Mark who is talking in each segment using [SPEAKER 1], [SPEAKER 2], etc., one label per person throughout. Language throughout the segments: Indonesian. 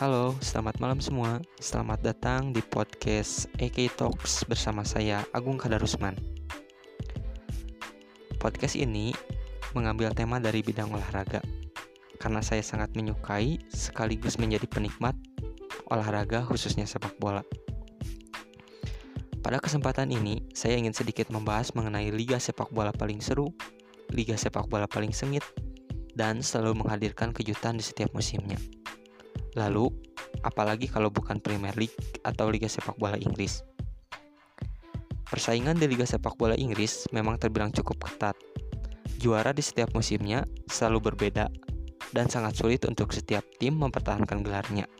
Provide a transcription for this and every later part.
[SPEAKER 1] Halo, selamat malam semua. Selamat datang di podcast AK Talks bersama saya Agung Kadarusman. Podcast ini mengambil tema dari bidang olahraga karena saya sangat menyukai sekaligus menjadi penikmat olahraga khususnya sepak bola. Pada kesempatan ini, saya ingin sedikit membahas mengenai liga sepak bola paling seru, liga sepak bola paling sengit, dan selalu menghadirkan kejutan di setiap musimnya. Lalu, apalagi kalau bukan Premier League atau Liga Sepak Bola Inggris. Persaingan di Liga Sepak Bola Inggris memang terbilang cukup ketat. Juara di setiap musimnya selalu berbeda dan sangat sulit untuk setiap tim mempertahankan gelarnya.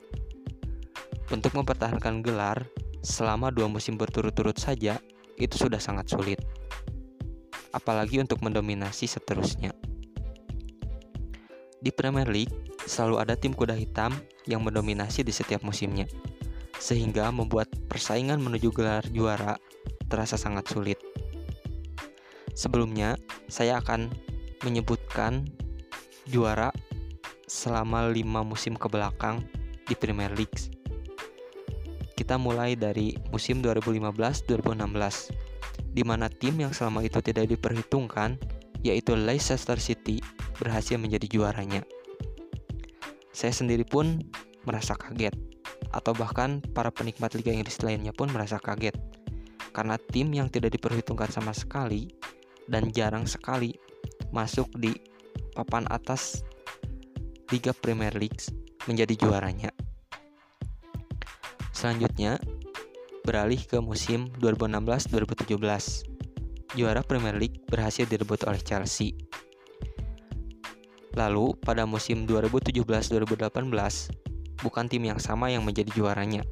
[SPEAKER 1] Untuk mempertahankan gelar selama dua musim berturut-turut saja itu sudah sangat sulit. Apalagi untuk mendominasi seterusnya. Di Premier League, selalu ada tim kuda hitam yang mendominasi di setiap musimnya, sehingga membuat persaingan menuju gelar juara terasa sangat sulit. Sebelumnya, saya akan menyebutkan juara selama lima musim ke belakang di Premier League. Kita mulai dari musim 2015-2016, di mana tim yang selama itu tidak diperhitungkan, yaitu Leicester City, berhasil menjadi juaranya. Saya sendiri pun merasa kaget, atau bahkan para penikmat Liga Inggris lainnya pun merasa kaget, karena tim yang tidak diperhitungkan sama sekali dan jarang sekali masuk di papan atas Liga Premier League menjadi juaranya. Selanjutnya, beralih ke musim 2016-2017. Juara Premier League berhasil direbut oleh Chelsea Lalu, pada musim 2017-2018, bukan tim yang sama yang menjadi juaranya.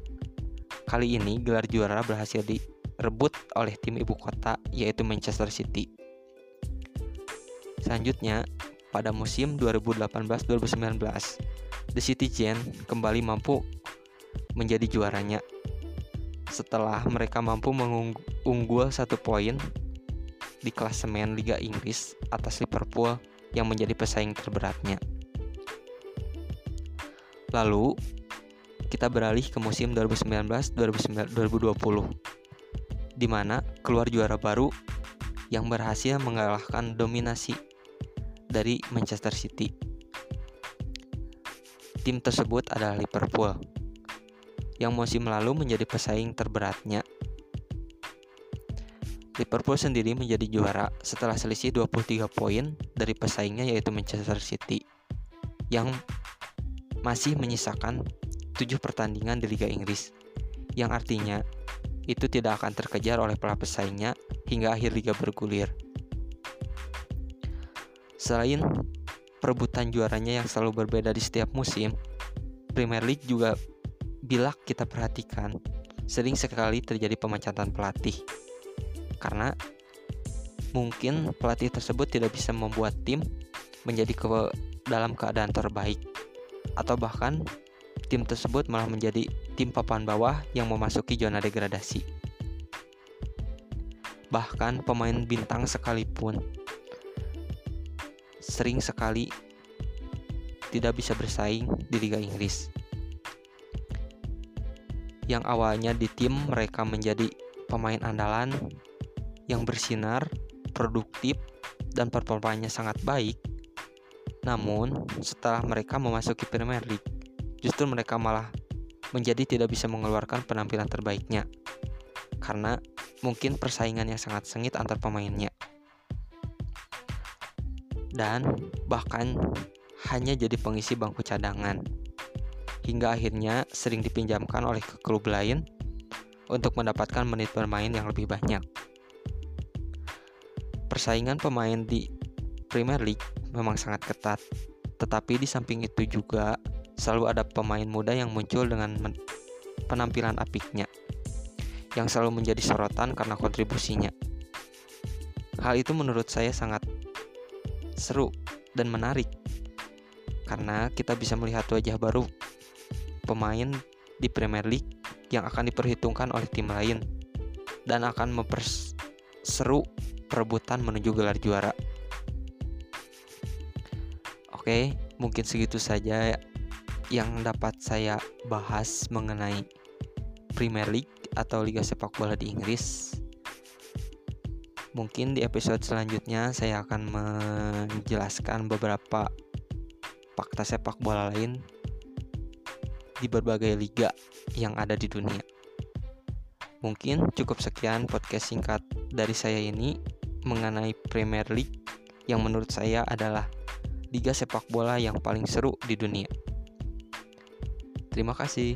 [SPEAKER 1] Kali ini, gelar juara berhasil direbut oleh tim ibu kota, yaitu Manchester City. Selanjutnya, pada musim 2018-2019, The Citizen kembali mampu menjadi juaranya setelah mereka mampu mengunggul satu poin di klasemen Liga Inggris atas Liverpool yang menjadi pesaing terberatnya. Lalu, kita beralih ke musim 2019-2020, di mana keluar juara baru yang berhasil mengalahkan dominasi dari Manchester City. Tim tersebut adalah Liverpool, yang musim lalu menjadi pesaing terberatnya Liverpool sendiri menjadi juara setelah selisih 23 poin dari pesaingnya yaitu Manchester City yang masih menyisakan 7 pertandingan di Liga Inggris. Yang artinya itu tidak akan terkejar oleh para pesaingnya hingga akhir liga bergulir. Selain perebutan juaranya yang selalu berbeda di setiap musim, Premier League juga bila kita perhatikan. Sering sekali terjadi pemecatan pelatih karena mungkin pelatih tersebut tidak bisa membuat tim menjadi ke dalam keadaan terbaik atau bahkan tim tersebut malah menjadi tim papan bawah yang memasuki zona degradasi. Bahkan pemain bintang sekalipun sering sekali tidak bisa bersaing di Liga Inggris. Yang awalnya di tim mereka menjadi pemain andalan yang bersinar, produktif, dan performanya sangat baik. Namun, setelah mereka memasuki Premier League, justru mereka malah menjadi tidak bisa mengeluarkan penampilan terbaiknya. Karena mungkin persaingan yang sangat sengit antar pemainnya. Dan bahkan hanya jadi pengisi bangku cadangan. Hingga akhirnya sering dipinjamkan oleh klub lain untuk mendapatkan menit bermain yang lebih banyak persaingan pemain di Premier League memang sangat ketat. Tetapi di samping itu juga selalu ada pemain muda yang muncul dengan penampilan apiknya yang selalu menjadi sorotan karena kontribusinya. Hal itu menurut saya sangat seru dan menarik karena kita bisa melihat wajah baru pemain di Premier League yang akan diperhitungkan oleh tim lain dan akan memperseru perebutan menuju gelar juara. Oke, mungkin segitu saja yang dapat saya bahas mengenai Premier League atau Liga Sepak Bola di Inggris. Mungkin di episode selanjutnya saya akan menjelaskan beberapa fakta sepak bola lain di berbagai liga yang ada di dunia. Mungkin cukup sekian podcast singkat dari saya ini mengenai Premier League yang menurut saya adalah liga sepak bola yang paling seru di dunia. Terima kasih.